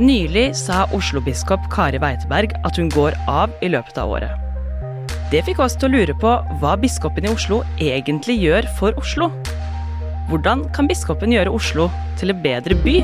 Nylig sa Oslo-biskop Kari Weiteberg at hun går av i løpet av året. Det fikk oss til å lure på hva biskopen i Oslo egentlig gjør for Oslo. Hvordan kan biskopen gjøre Oslo til en bedre by?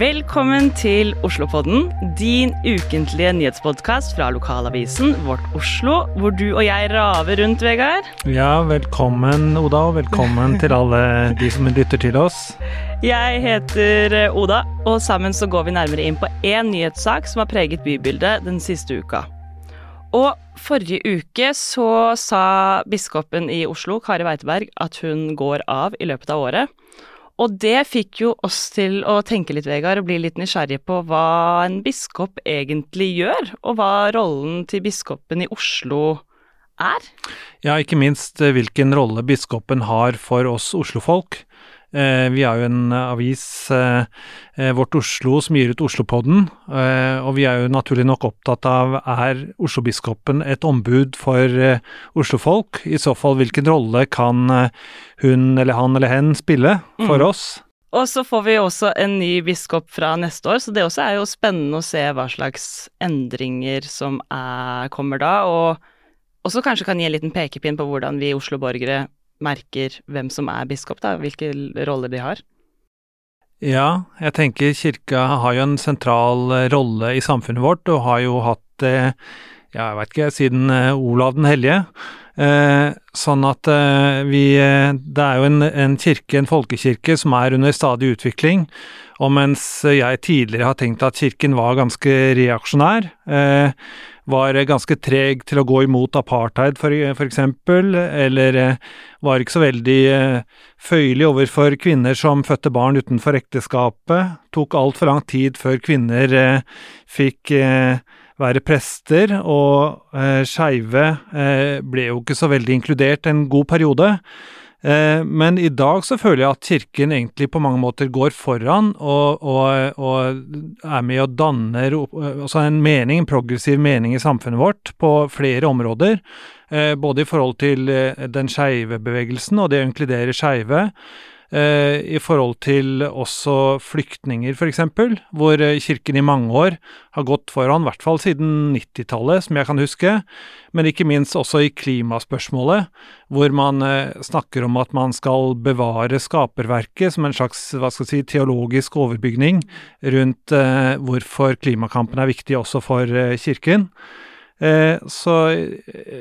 Velkommen til Oslopodden, din ukentlige nyhetspodkast fra lokalavisen Vårt Oslo, hvor du og jeg raver rundt, Vegard. Ja, velkommen Oda, og velkommen til alle de som lytter til oss. Jeg heter eh, Oda, og sammen så går vi nærmere inn på én nyhetssak som har preget bybildet den siste uka. Og forrige uke så sa biskopen i Oslo, Kari Weiteberg, at hun går av i løpet av året. Og det fikk jo oss til å tenke litt, Vegard, og bli litt nysgjerrige på hva en biskop egentlig gjør, og hva rollen til biskopen i Oslo er. Ja, ikke minst eh, hvilken rolle biskopen har for oss oslofolk. Eh, vi har jo en avis, eh, Vårt Oslo, som gir ut Oslopodden. Og vi er jo naturlig nok opptatt av er Oslo-biskopen et ombud for oslofolk? I så fall, hvilken rolle kan hun eller han eller hen spille for mm. oss? Og så får vi også en ny biskop fra neste år, så det også er jo spennende å se hva slags endringer som er, kommer da. Og også kanskje kan gi en liten pekepinn på hvordan vi Oslo-borgere merker hvem som er biskop, da, hvilke roller de har? Ja, jeg tenker kirka har jo en sentral eh, rolle i samfunnet vårt, og har jo hatt det, ja, jeg vet ikke, siden eh, Olav den hellige. Eh, sånn at vi Det er jo en, en, kirke, en folkekirke, som er under stadig utvikling. Og mens jeg tidligere har tenkt at kirken var ganske reaksjonær, var ganske treg til å gå imot apartheid, for, for eksempel, eller eh, var ikke så veldig eh, føyelig overfor kvinner som fødte barn utenfor ekteskapet. Tok altfor lang tid før kvinner eh, fikk være prester, og skeive ble jo ikke så veldig inkludert en god periode. Eh, men i dag så føler jeg at Kirken egentlig på mange måter går foran og, og, og er med og danner altså en mening, en progressiv mening i samfunnet vårt på flere områder. Eh, både i forhold til eh, den skeive bevegelsen og det å inkludere skeive. Eh, i forhold til også flyktninger, f.eks., hvor eh, kirken i mange år har gått foran, i hvert fall siden 90-tallet, som jeg kan huske, men ikke minst også i klimaspørsmålet, hvor man eh, snakker om at man skal bevare skaperverket som en slags hva skal jeg si, teologisk overbygning rundt hvorfor klimakampen er viktig også for kirken. så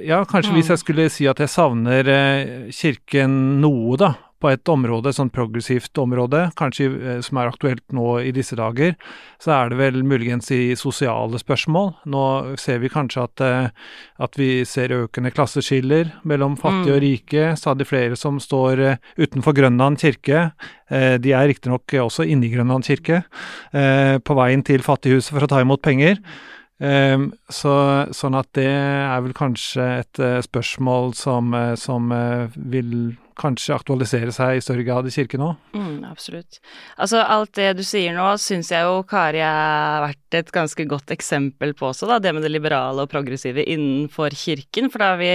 ja, kanskje hvis jeg skulle si at jeg savner kirken noe, da, på et område, sånn progressivt område, kanskje eh, som er aktuelt nå i disse dager, så er det vel muligens i sosiale spørsmål. Nå ser vi kanskje at, eh, at vi ser økende klasseskiller mellom fattige mm. og rike. Stadig flere som står eh, utenfor Grønland kirke. De er riktignok også inne i Grønland kirke, på veien til Fattighuset for å ta imot penger. Um, så, sånn at det er vel kanskje et uh, spørsmål som, uh, som uh, vil kanskje aktualisere seg i større grad i kirken òg. Mm, absolutt. Altså alt det du sier nå, syns jeg jo Kari har vært et ganske godt eksempel på også, da. Det med det liberale og progressive innenfor kirken. For da vi,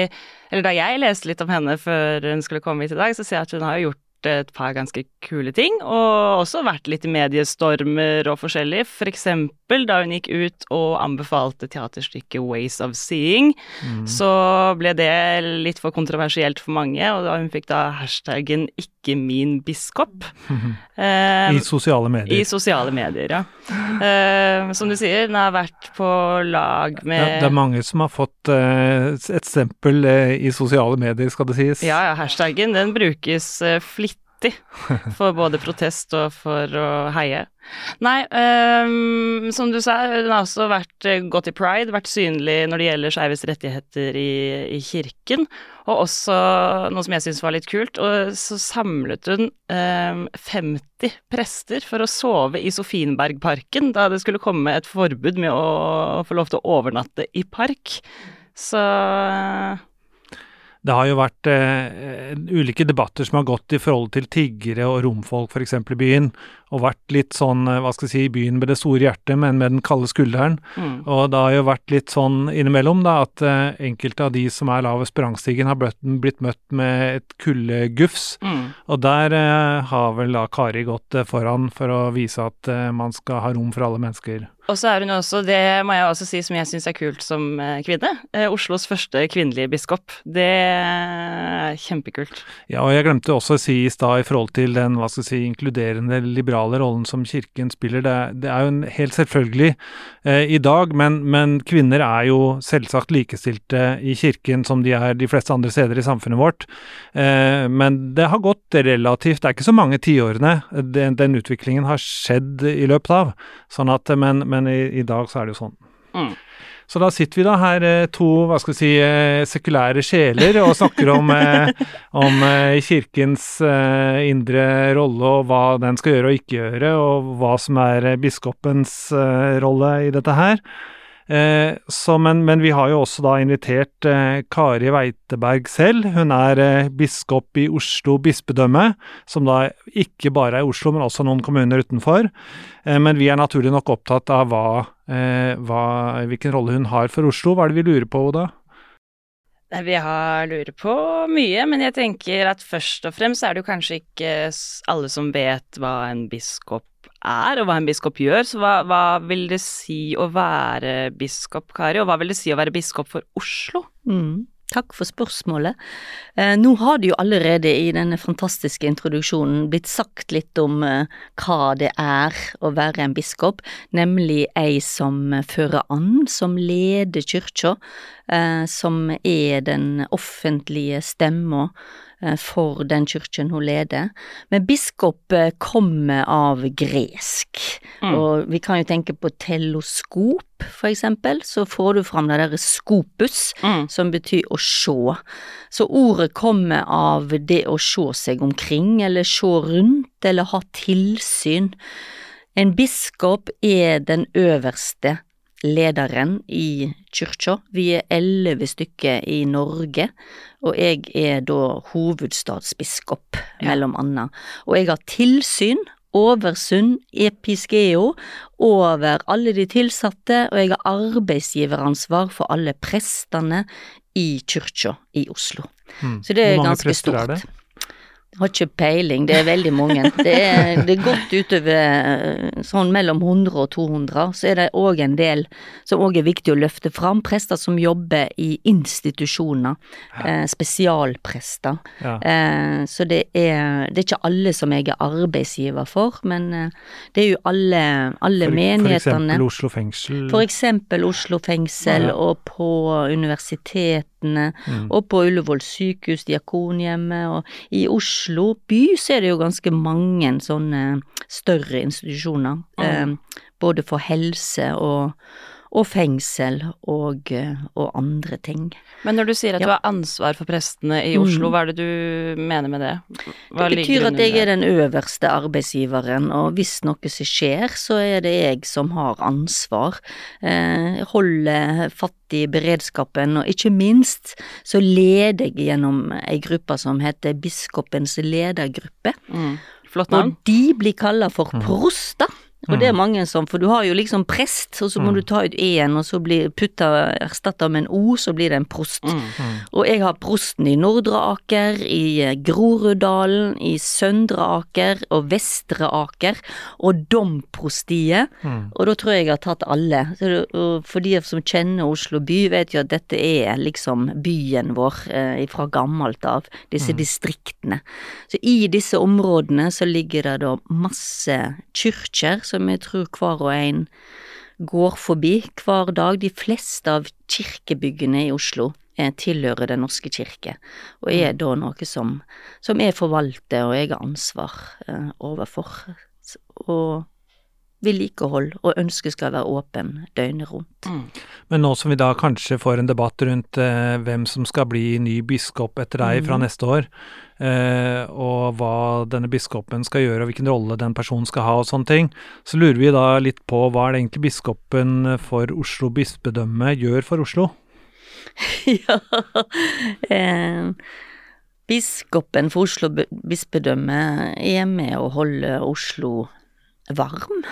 eller da jeg leste litt om henne før hun skulle komme hit i dag, så ser jeg at hun har jo gjort et par ganske kule ting, og også vært litt i mediestormer og forskjellig. For eksempel da hun gikk ut og anbefalte teaterstykket Ways of Seeing, mm. så ble det litt for kontroversielt for mange, og da hun fikk da hashtaggen 'ikke min biskop'. I sosiale medier. I sosiale medier, ja. Uh, som du sier, den har vært på lag med ja, Det er mange som har fått uh, et stempel uh, i sosiale medier, skal det sies. Ja, ja, hashtaggen den brukes flittig for både protest og for å heie. Nei, um, som du sa, hun har også vært uh, gått i pride, vært synlig når det gjelder skeives rettigheter i, i, kirken. Og også noe som jeg syns var litt kult, og så samlet hun um, 50 prester for å sove i Sofienbergparken da det skulle komme et forbud med å, få lov til å overnatte i park. Så det har jo vært eh, ulike debatter som har gått i forhold til tiggere og romfolk f.eks. i byen, og vært litt sånn, eh, hva skal jeg si, byen med det store hjertet, men med den kalde skulderen. Mm. Og det har jo vært litt sånn innimellom, da, at eh, enkelte av de som er lavest på rangstigen, har blitt, blitt, møtt med et kuldegufs. Mm. Og der eh, har vel da Kari gått eh, foran for å vise at eh, man skal ha rom for alle mennesker. Og så er hun også, det må jeg også si som jeg syns er kult som eh, kvinne, eh, Oslos første kvinnelige biskop. Det er kjempekult. Ja, og jeg glemte også å si i stad i forhold til den hva skal jeg si, inkluderende, liberale rollen som kirken spiller. Det, det er jo en helt selvfølgelig eh, i dag, men, men, kvinner er jo selvsagt likestilte i kirken som de er de fleste andre steder i samfunnet vårt. Eh, men det har gått relativt, det er ikke så mange tiårene den, den utviklingen har skjedd i løpet av. sånn at, men men i, i, dag så er det jo sånn. Mm. Så da sitter vi da her, eh, to hva skal vi si, eh, sekulære sjeler, og snakker om, eh, om kirkens indre rolle og hva den skal gjøre og ikke gjøre, og hva som er biskopens rolle i dette her. Eh, så, men, men, vi har jo også da invitert eh, Kari Weiteberg selv. Hun er eh, biskop i Oslo bispedømme, som da ikke bare er Oslo, men også noen kommuner utenfor. Eh, men vi er naturlig nok opptatt av hva, eh, hva, hvilken rolle hun har for Oslo. Hva er det vi lurer på, Oda? Vi har lurer på mye, men jeg tenker at først og fremst er det jo kanskje ikke alle som vet hva en biskop er, og hva en biskop gjør. Så hva, hva, vil det si å være biskop, Kari, og hva vil det si å være biskop for Oslo? Mm. Takk for spørsmålet. Eh, nå har det jo allerede i denne fantastiske introduksjonen blitt sagt litt om eh, hva det er å være en biskop, nemlig ei som fører an, som leder kyrkja, eh, som er den offentlige stemma for den kirken hun leder. Men biskop eh, kommer av gresk, mm. og vi kan jo tenke på telloskop, for eksempel. Så får du fram det derre skopus, mm. som betyr å sjå. Så ordet kommer av det å sjå seg omkring, eller sjå rundt, eller ha tilsyn. En biskop er den øverste lederen i kyrkja. Vi er elleve stykker i Norge, og jeg er da hovedstadsbiskop, ja. mellom annet. Og jeg har tilsyn oversund episkeo over alle de tilsatte, og jeg har arbeidsgiveransvar for alle prestene i kyrkja i Oslo. Mm. Så det er ganske stort. Er det? Har ikke peiling, det er veldig mange. Det er, det er godt utover eh, sånn mellom 100 og 200. Så er det òg en del som òg er viktig å løfte fram. Prester som jobber i institusjoner. Eh, spesialprester. Ja. Eh, så det er, det er ikke alle som jeg er arbeidsgiver for, men eh, det er jo alle, alle for, menighetene. For eksempel Oslo fengsel? For eksempel Oslo fengsel, ja. og på universitet mm. og på Ullevål sykehus, Diakonhjemmet, og i Oslo by så er det jo ganske mange sånne større institusjoner, mm. eh, både for helse og og fengsel og, og, andre ting. Men når du sier at ja. du har ansvar for prestene i Oslo, mm. hva er det du mener med det? Hva det betyr at jeg er den øverste arbeidsgiveren, og hvis noe skjer, så er det jeg som har ansvar. Eh, holder fatt i beredskapen, og ikke minst så leder jeg gjennom ei gruppe som heter Biskopens ledergruppe. Mm. Flott navn. Og de blir kalla for mm. proster. Og det er mm. mange som For du har jo liksom prest, og så må mm. du ta ut e-en, og så blir putta erstatta med en o, så blir det en prost. Mm. mm. Og jeg har prosten i Nordre Aker, i eh, Groruddalen, i Søndre Aker og Vestre Aker, og domprostiet. Mm. Og da tror jeg jeg har tatt alle. For de som kjenner Oslo by, vet jo at dette er liksom byen vår eh, fra gammelt av, disse distriktene. Så i disse områdene så ligger det da masse kirker som jeg tror hver og en går forbi hver dag. De fleste av kirkebyggene i Oslo eh, tilhører Den norske kirke, og er mm. da noe som, som jeg forvalter og jeg har ansvar eh, overfor. Og vedlikehold og ønske skal være åpen døgnet rundt. Mm. Men nå som vi da kanskje får en debatt rundt eh, hvem som skal bli ny biskop etter deg mm. fra neste år, og hva denne biskopen skal gjøre og hvilken rolle den personen skal ha og sånne ting, så lurer vi da litt på hva er det egentlig biskopen for Oslo bispedømme gjør for Oslo? ja eh, Biskopen for Oslo bispedømme er med å holde Oslo varm.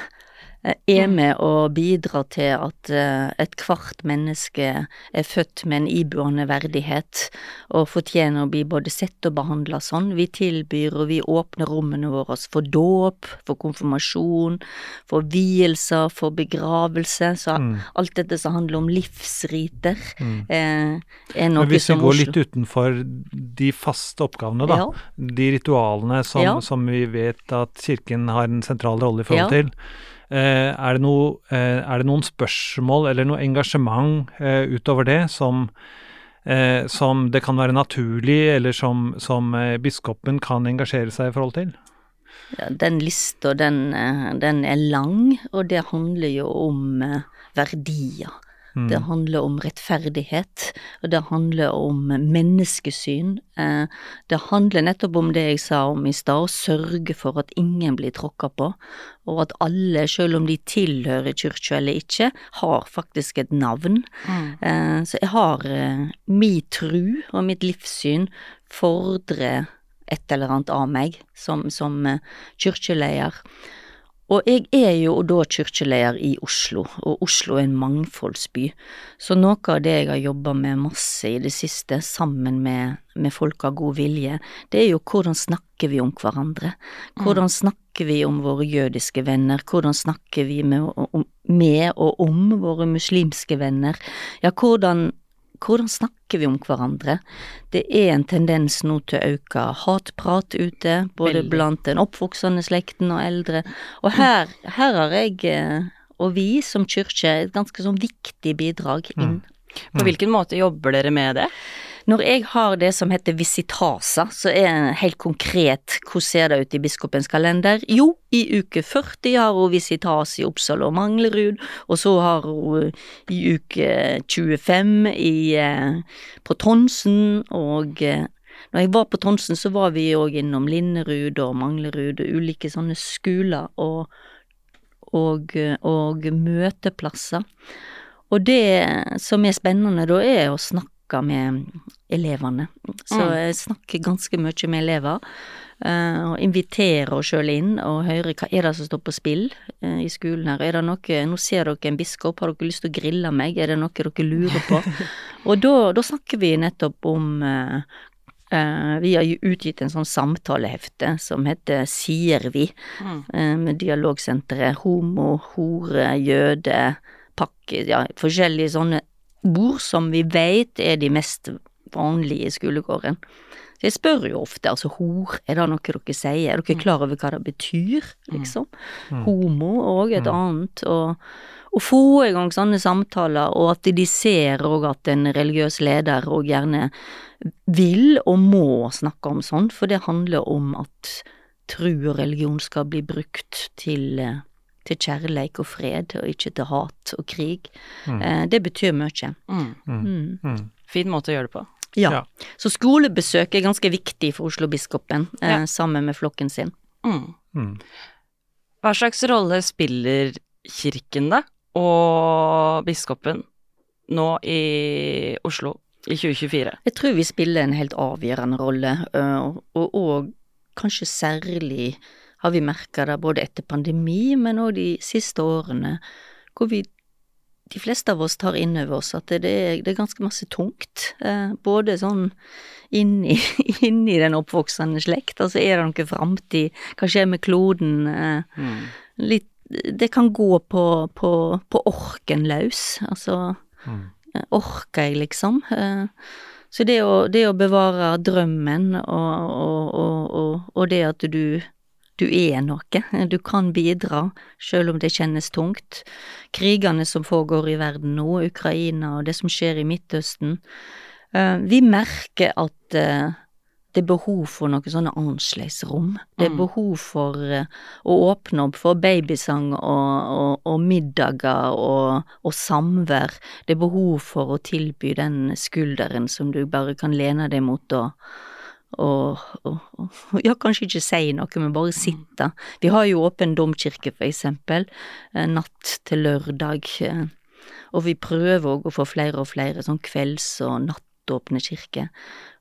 Eh, er Mm. med å bidra til at eh, ethvert menneske er født med en iboende verdighet og fortjener å bli både sett og behandla sånn. Vi tilbyr og vi åpner rommene våre for dåp, for konfirmasjon, for vielser, for begravelse. Så Mm. alt dette som handler om livsriter, Mm. eh, er noe Men hvis vi går litt utenfor de faste oppgavene, da. Ja. De ritualene som, Ja. som vi vet at Kirken har en sentral rolle i forhold Ja. til. Eh, er, det noe, eh, er det noen spørsmål eller noe engasjement eh, utover det som, som det kan være naturlig, eller som, som biskopen kan engasjere seg i forhold til? Ja, den lista, den, den er lang, og det handler jo om verdier. Mm. Det handler om rettferdighet, og det handler om menneskesyn. Eh, Det handler nettopp om det jeg sa om i stad, å sørge for at ingen blir tråkka på, og at alle, selv om de tilhører kirka eller ikke, har faktisk et navn. Mm. Eh, Så jeg har min mi tru og mitt livssyn fordrer et eller annet av meg som, som eh, kirkeleder. Og jeg er jo da kirkeleder i Oslo, og Oslo er en mangfoldsby. Så noe av det jeg har jobba med masse i det siste, sammen med, med folk av god vilje, det er jo hvordan snakker vi om hverandre? Hvordan snakker vi om våre jødiske venner? Hvordan snakker vi med, med og om våre muslimske venner? Ja, hvordan hvordan snakker vi om hverandre? Det er en tendens nå til å øke hatprat ute, både Veldig. blant den oppvoksende slekten og eldre. Og her, her har jeg, eh, og vi som kirke, et ganske sånn viktig bidrag inn. På hvilken måte jobber dere med det? Når jeg har det som heter visitasa, så er det helt konkret hvordan ser det ut i biskopens kalender? Jo, i uke 40 har hun visitas i Oppsal og Manglerud, og så har hun i uke 25 i, eh, på Tronsen og eh, når jeg var på Tronsen, så var vi òg innom Linnerud og Manglerud og ulike sånne skoler og, og, og møteplasser. Og det som er spennende da, er å snakke med elevene. Så Mm. jeg snakker ganske mye med elever. eh, og inviterer oss sjøl inn og hører hva er det som står på spill eh, i skolen her. Er det noe, Nå ser dere en biskop, har dere lyst til å grille meg? Er det noe dere lurer på? og da, da snakker vi nettopp om eh, vi har jo utgitt en sånn samtalehefte som heter Sier vi, Mm. med dialogsenteret homo, hore, jøde, pakke, ja, forskjellige sånne ord som vi vet er de mest vanlige i skolegården. Så jeg spør jo ofte, altså hor, er det noe dere sier, er dere klar over hva det betyr, liksom? Homo og et annet, og å få i gang sånne samtaler, og at de ser òg at en religiøs leder òg gjerne vil og må snakke om sånn, for det handler om at tru og religion skal bli brukt til, eh, til kjærleik og fred, og ikke til hat og krig. Eh, Det betyr mye. Mm. Mm. Mm. Fin måte å gjøre det på. Ja. Ja. Så skolebesøk er ganske viktig for Oslo-biskopen, eh, Ja. sammen med flokken sin. Mm. Mm. Hva slags rolle spiller kirken, da, og biskopen, nå i Oslo i 2024? Jeg tror vi spiller en helt avgjørende rolle, og, og, og kanskje særlig har vi merka det både etter pandemi, men òg de siste årene, hvor vi de fleste av oss tar inn over oss at det er, det er ganske masse tungt. Eh, både sånn inni, inni den oppvoksende slekt, altså er det noe framtid, hva skjer med kloden? Eh, Mm. litt Det kan gå på, på, på orken løs, altså Mm. eh, orker jeg, liksom? Eh, Så det å, det å bevare drømmen og, og, og, og det at du, du er noe, du kan bidra selv om det kjennes tungt. Krigene som foregår i verden nå, Ukraina og det som skjer i Midtøsten. Eh, Vi merker at eh, det er behov for noen sånne annerledesrom. Det er Mm. behov for eh, å åpne opp for babysang og, og, og middager og, og samvær. Det er behov for å tilby den skulderen som du bare kan lene deg mot og, og, og, og ja, kanskje ikke si noe, men bare sitte. Vi har jo åpen domkirke, for eksempel, eh, natt til lørdag. eh, Og vi prøver òg å få flere og flere sånn kvelds- og nattåpne kirker.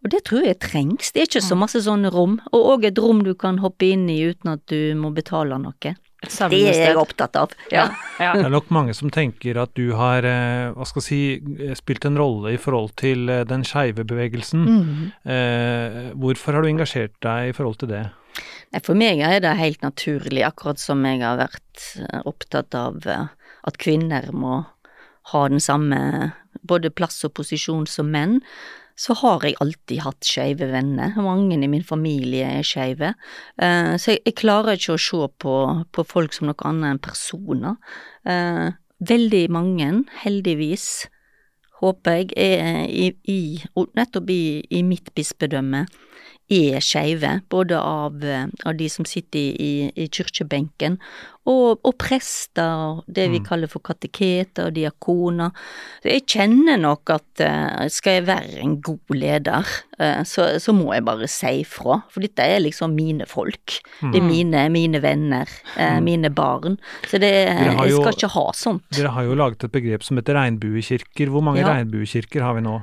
Og det tror jeg trengs. Det er ikke så Mm. masse sånne rom. Og òg et rom du kan hoppe inn i uten at du må betale noe. Et Det er jeg opptatt av. Ja. Ja. Det er nok mange som tenker at du har eh, hva skal jeg si, spilt en rolle i forhold til eh, den skeive bevegelsen. Mm. Eh, hvorfor har du engasjert deg i forhold til det? For meg er det helt naturlig, akkurat som jeg har vært eh, opptatt av eh, at kvinner må ha den samme både plass og posisjon som menn, så har jeg alltid hatt skeive venner. Mange i min familie er skeive. Eh, Så jeg, klarer ikke å se på, på folk som noe annet enn personer. Eh, Veldig mange, heldigvis, håper jeg, er i, i nettopp i, i mitt bispedømme er skeive, både av, eh, av de som sitter i, i, i kirkebenken, og, og prester, det vi Mm. kaller for kateketer og diakoner. Så jeg kjenner nok at eh, skal jeg være en god leder, eh, så, så må jeg bare si fra, for dette er liksom mine folk. Det er Mm. mine, mine venner, Mm. mine barn. Så det, jeg jo- skal ikke ha sånt. Dere har jo laget et begrep som heter regnbuekirker. Hvor mange Ja. regnbuekirker har vi nå?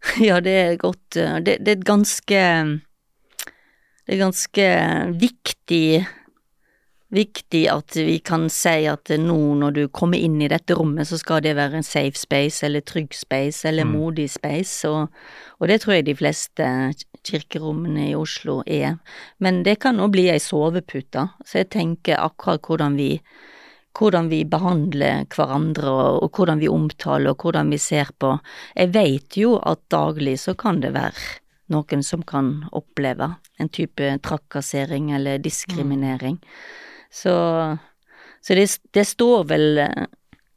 Ja, det er godt Det, det er et ganske Det er ganske viktig Viktig at vi kan si at nå når du kommer inn i dette rommet, så skal det være en safe space, eller trygg space, eller Mm. modig space, og, og det tror jeg de fleste kirkerommene i Oslo er. Men det kan òg bli ei sovepute, så jeg tenker akkurat hvordan vi hvordan vi behandler hverandre, og, og hvordan vi omtaler, og hvordan vi ser på. Jeg vet jo at daglig så kan det være noen som kan oppleve en type trakassering eller diskriminering. Så, så det, det står vel, eh,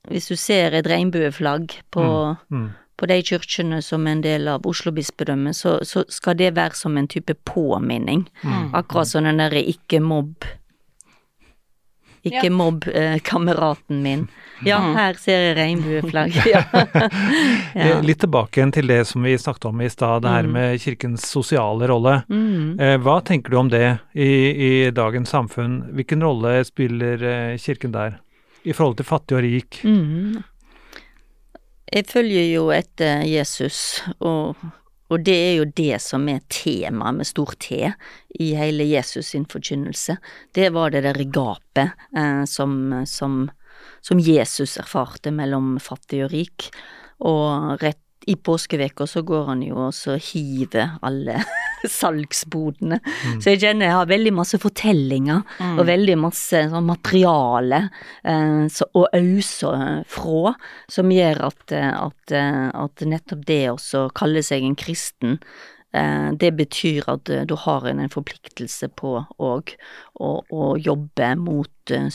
hvis du ser et regnbueflagg på, Mm. på de kirkene som er en del av Oslo bispedømme, så, så skal det være som en type påminning. Mm. Akkurat som den derre ikke mobb Ikke Ja. mobb eh, kameraten min. Ja, Mm. her ser jeg regnbueflagg. Ja. ja. Litt tilbake igjen til det som vi snakket om i stad, det her Mm. med kirkens sosiale rolle. Mm. Eh, Hva tenker du om det i, i dagens samfunn? Hvilken rolle spiller eh, kirken der? I forhold til fattig og rik? Mm. Jeg følger jo etter Jesus, og, og det er jo det som er temaet med stor T i hele Jesus sin forkynnelse. Det var det derre gapet eh, som, som, som Jesus erfarte mellom fattig og rik, og rett i påskeveka så går han jo og hiver alle salgsbodene. Mm. Så jeg kjenner jeg har veldig masse fortellinger Mm. og veldig masse sånn materiale eh, så, å ause fra, som gjør at, eh, at, eh, at nettopp det å kalle seg en kristen eh, det betyr at eh, du har en, forpliktelse på òg å, å jobbe mot eh,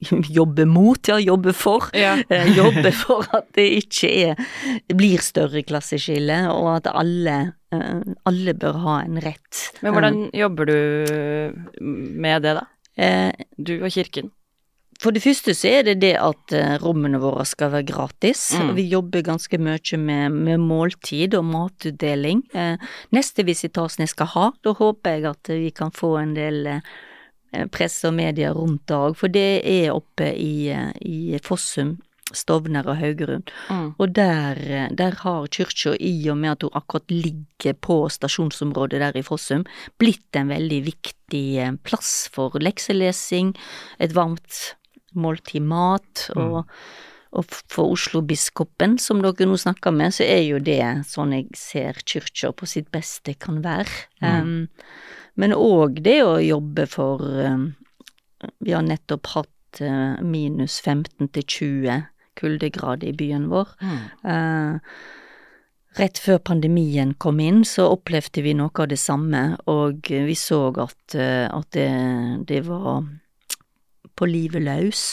Jobbe mot, ja, jobbe for. Ja. Eh, Jobbe for at det ikke er, blir større klasseskille, og at alle, eh, alle bør ha en rett. Men hvordan jobber du med det, da? Eh, Du og kirken? For det første så er det det at eh, rommene våre skal være gratis. Mm. Vi jobber ganske mye med, med måltid og matutdeling. Eh, neste visitas jeg skal ha, da håper jeg at vi kan få en del eh, press og media rundt det òg, for det er oppe i, eh, i Fossum, Stovner og Haugerud. Mm. Og der, eh, der har kyrkja, i og med at hun akkurat ligger på stasjonsområdet der i Fossum, blitt en veldig viktig eh, plass for lekselesing, et varmt måltid mat, og, og for Oslo-biskopen, som dere nå snakker med, så er jo det sånn jeg ser kyrkja på sitt beste kan være. Um, men òg det å jobbe for um, Vi har nettopp hatt uh, minus 15 til 20 kuldegrader i byen vår. Mm. Eh, rett før pandemien kom inn, så opplevde vi noe av det samme, og vi så at, eh, at det, det var på livet løs.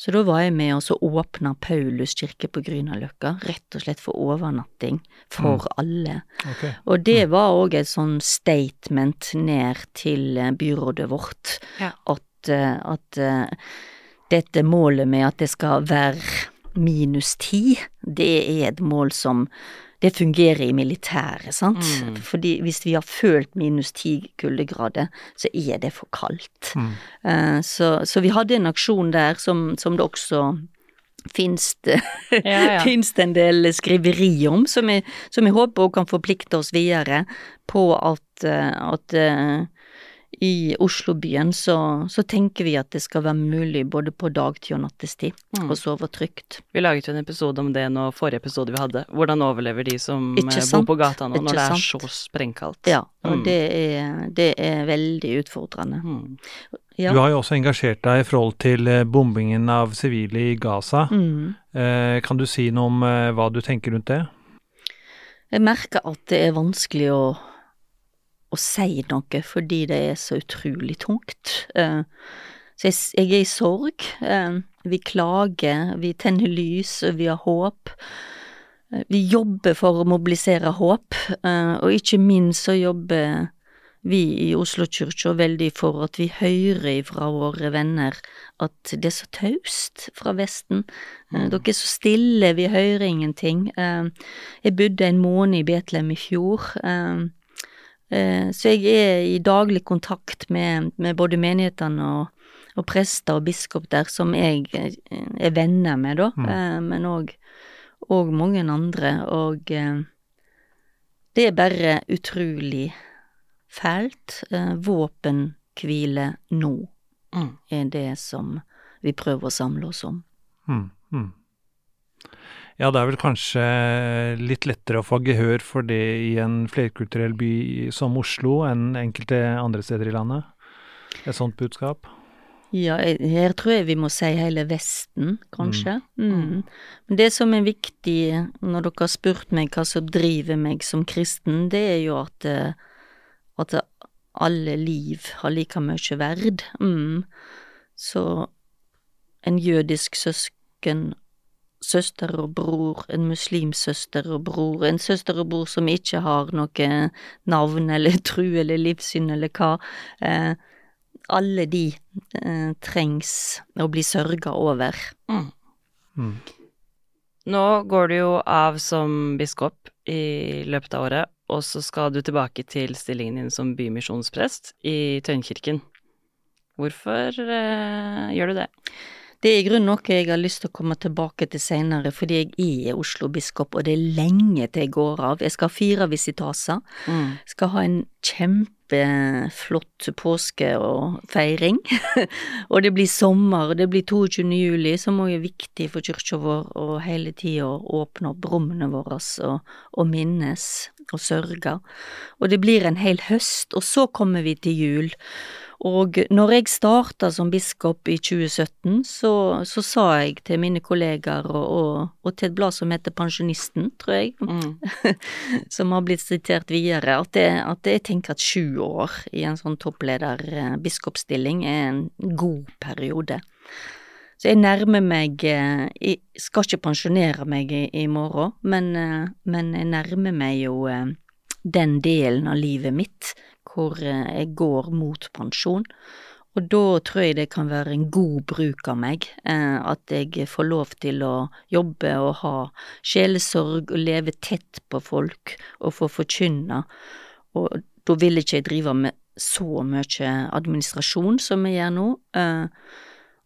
Så da var jeg med og så åpna Paulus kirke på Grünerløkka, rett og slett for overnatting for alle. Okay. Og det var òg et sånn statement ned til eh, byrådet vårt, Ja. at, eh, at eh, dette målet med at det skal være minus ti, det er et mål som det fungerer i militæret, sant. Mm. Fordi hvis vi har følt minus ti kuldegrader, så er det for kaldt. Mm. Uh, Så, så vi hadde en aksjon der som, som det også fins det, Ja, ja. finnes det en del skriveri om, som jeg, som jeg håper kan forplikte oss videre på at, eh, at eh, i Oslobyen så, så tenker vi at det skal være mulig både på dagtid og nattestid Mm. å sove trygt. Vi laget jo en episode om det nå, forrige episode vi hadde. Hvordan overlever de som eh, bor på gata nå Ikke når det er sant? så sprengkaldt? Ja, og Mm. det, er, det er veldig utfordrende. Mm. Ja. Du har jo også engasjert deg i forhold til eh, bombingen av sivile i Gaza. Mm. Eh, kan du si noe om eh, hva du tenker rundt det? Jeg merker at det er vanskelig å, å si noe fordi det er så utrolig tungt. Eh, så jeg, jeg er i sorg. Eh, vi klager, vi tenner lys, og vi har håp. Eh, vi jobber for å mobilisere håp, og ikke minst så jobber vi i Oslo Kirke veldig for at vi hører fra våre venner at det er så taust fra Vesten. Eh, Dere er så stille, vi hører ingenting. Jeg bodde en måned i Betlehem i fjor, så jeg er i daglig kontakt med, med både menighetene og, og prester og biskop der, som jeg eh, er venner med, da, Mm. eh, men òg og mange andre, og eh, det er bare utrolig fælt. Eh, Våpenhvile nå Mm. er det som vi prøver å samle oss om. Mm, mm. Ja, det er vel kanskje litt lettere å få gehør for det i en flerkulturell by som Oslo enn enkelte andre steder i landet? Et sånt budskap? Ja, her tror jeg vi må si hele Vesten, kanskje. Mm. Men det som er viktig når dere har spurt meg hva som driver meg som kristen, det er jo at, eh, at alle liv har like mye verd. Mm. Så en jødisk søsken, søster og bror, en muslimsk søster og bror, en søster og bror som ikke har noe navn eller tru eller livssyn eller hva. Eh, alle de eh, trengs å bli sørga over. Mm. Mm. Nå går du jo av som biskop i løpet av året, og så skal du tilbake til stillingen din som bymisjonsprest i Tøyenkirken. Hvorfor eh, gjør du det? Det er i grunnen noe jeg har lyst til å komme tilbake til senere, fordi jeg er Oslo-biskop, og det er lenge til jeg går av. Jeg skal ha fire visitaser, Mm. skal ha en kjempeflott påske og feiring, og det blir sommer, og det blir 22. juli, som òg er viktig for kirka vår, og hele tida åpne opp rommene våre og, og minnes og sørge. Og det blir en hel høst, og så kommer vi til jul. Og når jeg starta som biskop i 2017, så, så sa jeg til mine kollegaer og, og, og til et blad som heter Pensjonisten, tror jeg, Mm. som har blitt sitert videre, at, det, at jeg tenker at sju år i en sånn toppleder-biskopstilling er en god periode. Så jeg nærmer meg eh, Jeg skal ikke pensjonere meg i, i morgen, men, eh, men jeg nærmer meg jo eh, den delen av livet mitt hvor eh, jeg går mot pensjon. Og da tror jeg det kan være en god bruk av meg, eh, at jeg får lov til å jobbe og ha sjelesorg og leve tett på folk og få forkynne. Og da vil ikke jeg drive med så mye administrasjon som jeg gjør nå. Eh,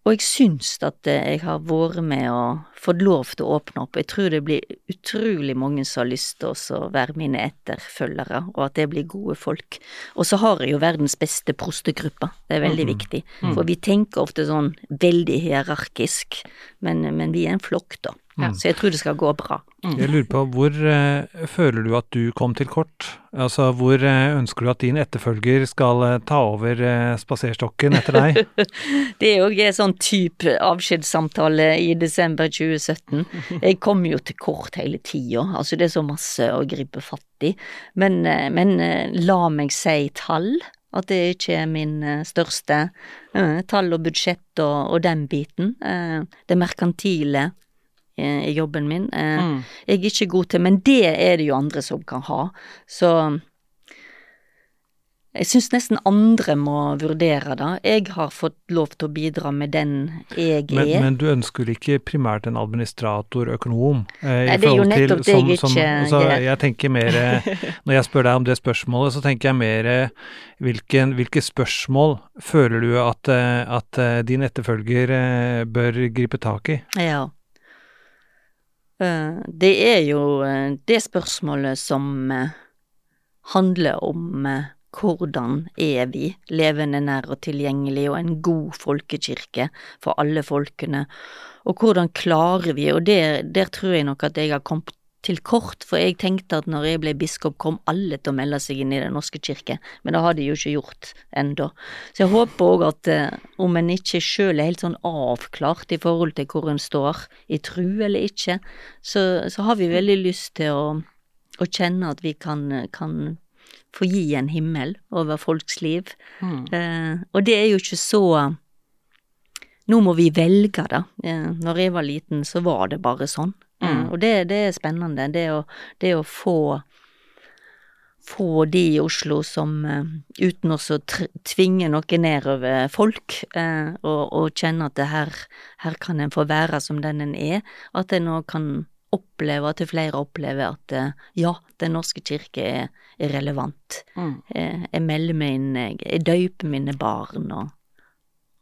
og jeg syns at jeg har vært med og fått lov til å åpne opp. Jeg tror det blir utrolig mange som har lyst til å være mine etterfølgere, og at det blir gode folk. Og så har jeg jo verdens beste prostegruppe, det er veldig Mhm. viktig. For vi tenker ofte sånn veldig hierarkisk, men, men vi er en flokk, da. Ja. Så jeg tror det skal gå bra. Jeg lurer på, hvor eh, føler du at du kom til kort? Altså, hvor eh, ønsker du at din etterfølger skal eh, ta over eh, spaserstokken etter deg? Det er jo en sånn type avskjedssamtale i desember 2017. Jeg kom jo til kort hele tida, altså det er så masse å gripe fatt i. Men, eh, men eh, la meg si tall. At det ikke er min største uh, tall og budsjett og, og den biten. Uh, det merkantile i jobben min. Eh, Mm. jeg er ikke god til, men det er det jo andre som kan ha. Så jeg syns nesten andre må vurdere det. Jeg har fått lov til å bidra med den jeg Men, er. men du ønsker ikke primært en administrator-økonom? Eh, Nei, det er jo nettopp det jeg ikke altså, gjør. Jeg tenker mer eh, Når jeg spør deg om det spørsmålet, så tenker jeg mer eh, hvilken, hvilke spørsmål føler du at, eh, at eh, din etterfølger eh, bør gripe tak i? Ja. Eh, det er jo eh, det spørsmålet som eh, handler om hvordan er vi levende nær og tilgjengelig og en god folkekirke for alle folkene, og hvordan klarer vi, og der, der tror jeg nok at jeg har kommet til kort, for jeg tenkte at når jeg ble biskop, kom alle til å melde seg inn i Den norske kirke, men det har de jo ikke gjort ennå. Så jeg håper òg at eh, om en ikke sjøl er helt sånn avklart i forhold til hvor en står, i tru eller ikke, så, så har vi veldig lyst til å, å kjenne at vi kan, kan få gi en himmel over folks liv. Mm. Eh, og det er jo ikke så Nå må vi velge, da. Eh, når jeg var liten, så var det bare sånn. Mm. og det, det er spennende, det å, det å få få de i Oslo som eh, uten å tvinge noe nedover folk, eh, og, og kjenne at det her, her kan en få være som den en er, at en òg kan oppleve, at flere opplever at eh, ja, Den norske kirke er, er relevant. Mm. Eh, jeg melder meg inn, jeg, jeg døyper mine barn, og,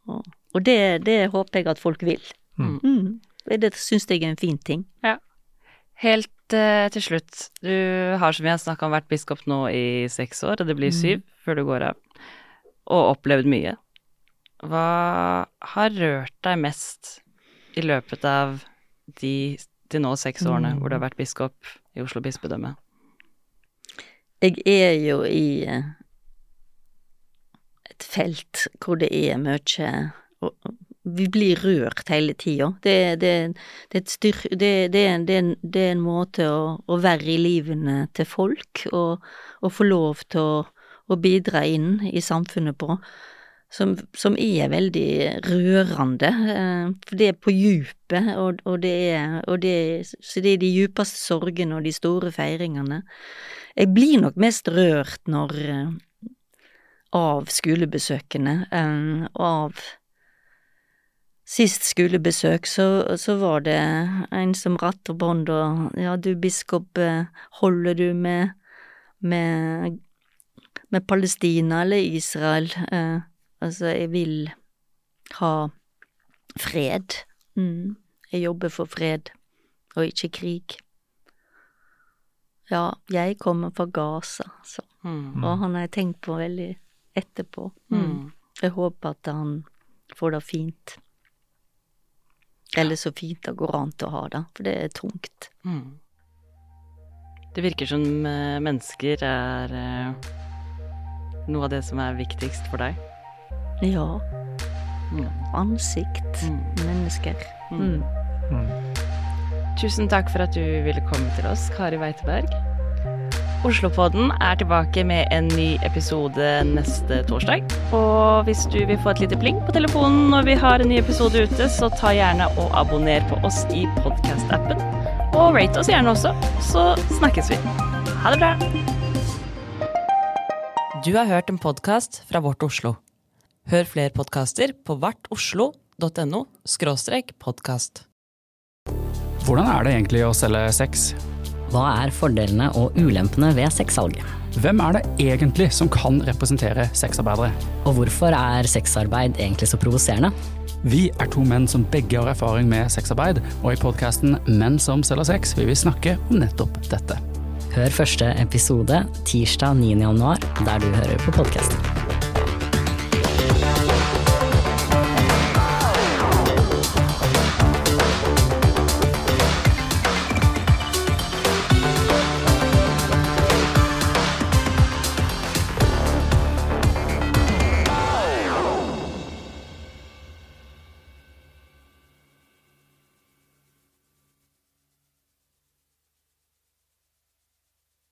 og, og det, det håper jeg at folk vil. Mm. Mm. Det syns jeg er en fin ting. Helt eh, til slutt, du har som jeg har snakka om vært biskop nå i seks år, og det blir syv før du går av, og opplevd mye. Hva har rørt deg mest i løpet av de til nå seks årene hvor du har vært biskop i Oslo bispedømme? Jeg er jo i eh, et felt hvor det er mye Vi blir rørt hele tida. Det, det, det, det, er en- måte å, å være i livene til folk og, og få lov til å, å bidra inn i samfunnet på. Som, som er veldig rørende, eh, for det er på djupet, og, og, og det så det er de djupeste sorgene og de store feiringene. Jeg blir nok mest rørt når eh, av skolebesøkene, og av Sist skolebesøk så, så var det en som ratt og bånd og ja, du biskop, eh, holder du med, med, med Palestina eller Israel? Eh, altså, jeg vil ha fred. Mm. Jeg jobber for fred og ikke krig. Ja, jeg kommer fra Gaza, så. Mm. Og han har jeg tenkt på veldig etterpå. Mm. Jeg håper at han får det fint. Eller så fint det går an til å ha det, for det er tungt. Mm. Det virker som eh, mennesker er eh, noe av det som er viktigst for deg. Ja, Mm. ansikt, Mm. mennesker. Mm. Mm. Tusen takk for at du ville komme til oss, Kari Weiteberg. Oslopodden er tilbake med en ny episode neste torsdag. Og hvis du vil få et lite pling på telefonen når vi har en ny episode ute, så ta gjerne og abonner på oss i podkast-appen. Og rate oss gjerne også, så snakkes vi. Ha det bra! Du har hørt en podkast fra Vårt Oslo. Hør flere podkaster på vartoslo.no podkast. Hvordan er det egentlig å selge sex? Hva er fordelene og ulempene ved sexsalget? Hvem er det egentlig som kan representere sexarbeidere? Og hvorfor er sexarbeid egentlig så provoserende? Vi er to menn som begge har erfaring med sexarbeid, og i podkasten Menn som selger sex vil vi snakke om nettopp dette. Hør første episode tirsdag 9. januar, der du hører på podkasten.